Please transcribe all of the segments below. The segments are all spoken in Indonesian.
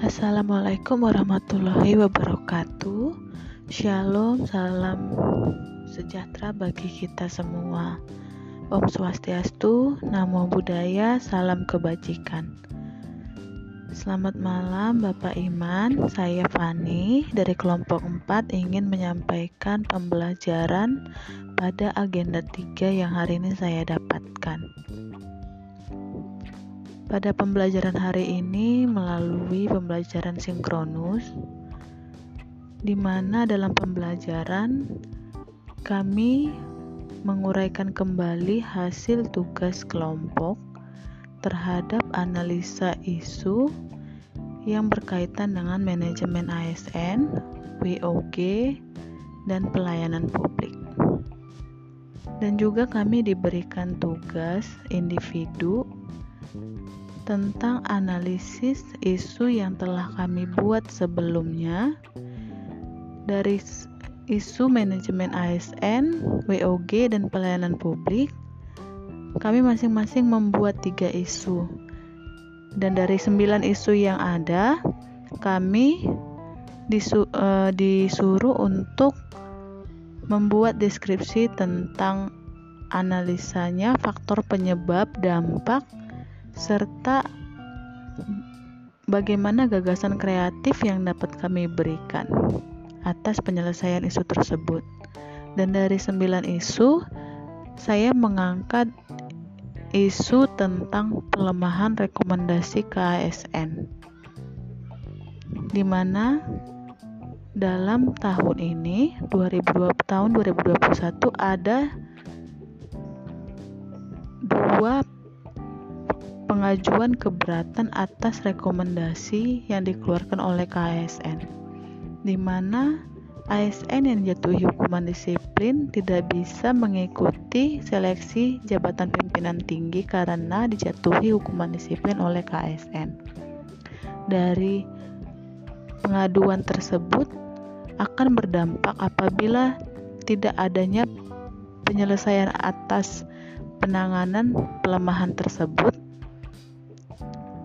Assalamualaikum warahmatullahi wabarakatuh. Shalom, salam sejahtera bagi kita semua. Om Swastiastu, Namo Buddhaya, salam kebajikan. Selamat malam Bapak Iman, saya Fani dari kelompok 4 ingin menyampaikan pembelajaran pada agenda 3 yang hari ini saya dapatkan. Pada pembelajaran hari ini melalui pembelajaran sinkronus di mana dalam pembelajaran kami menguraikan kembali hasil tugas kelompok terhadap analisa isu yang berkaitan dengan manajemen ASN, WOG, dan pelayanan publik. Dan juga kami diberikan tugas individu tentang analisis isu yang telah kami buat sebelumnya dari isu manajemen ASN, WOG, dan pelayanan publik. Kami masing-masing membuat tiga isu, dan dari sembilan isu yang ada, kami disu uh, disuruh untuk membuat deskripsi tentang analisanya, faktor penyebab, dampak, serta bagaimana gagasan kreatif yang dapat kami berikan atas penyelesaian isu tersebut. Dan dari sembilan isu, saya mengangkat isu tentang pelemahan rekomendasi KASN, di mana dalam tahun ini 2020 tahun 2021 ada dua pengajuan keberatan atas rekomendasi yang dikeluarkan oleh KASN, di mana ASN yang jatuhi hukuman disiplin tidak bisa mengikuti seleksi jabatan pimpinan tinggi karena dijatuhi hukuman disiplin oleh KASN. Dari pengaduan tersebut akan berdampak apabila tidak adanya penyelesaian atas penanganan pelemahan tersebut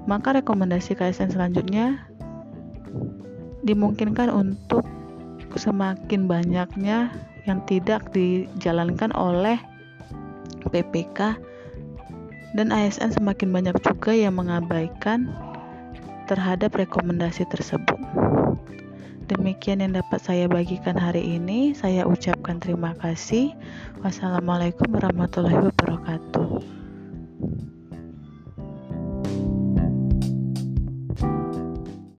maka rekomendasi KSN selanjutnya dimungkinkan untuk semakin banyaknya yang tidak dijalankan oleh PPK dan ASN semakin banyak juga yang mengabaikan terhadap rekomendasi tersebut. Demikian yang dapat saya bagikan hari ini. Saya ucapkan terima kasih. Wassalamualaikum warahmatullahi wabarakatuh.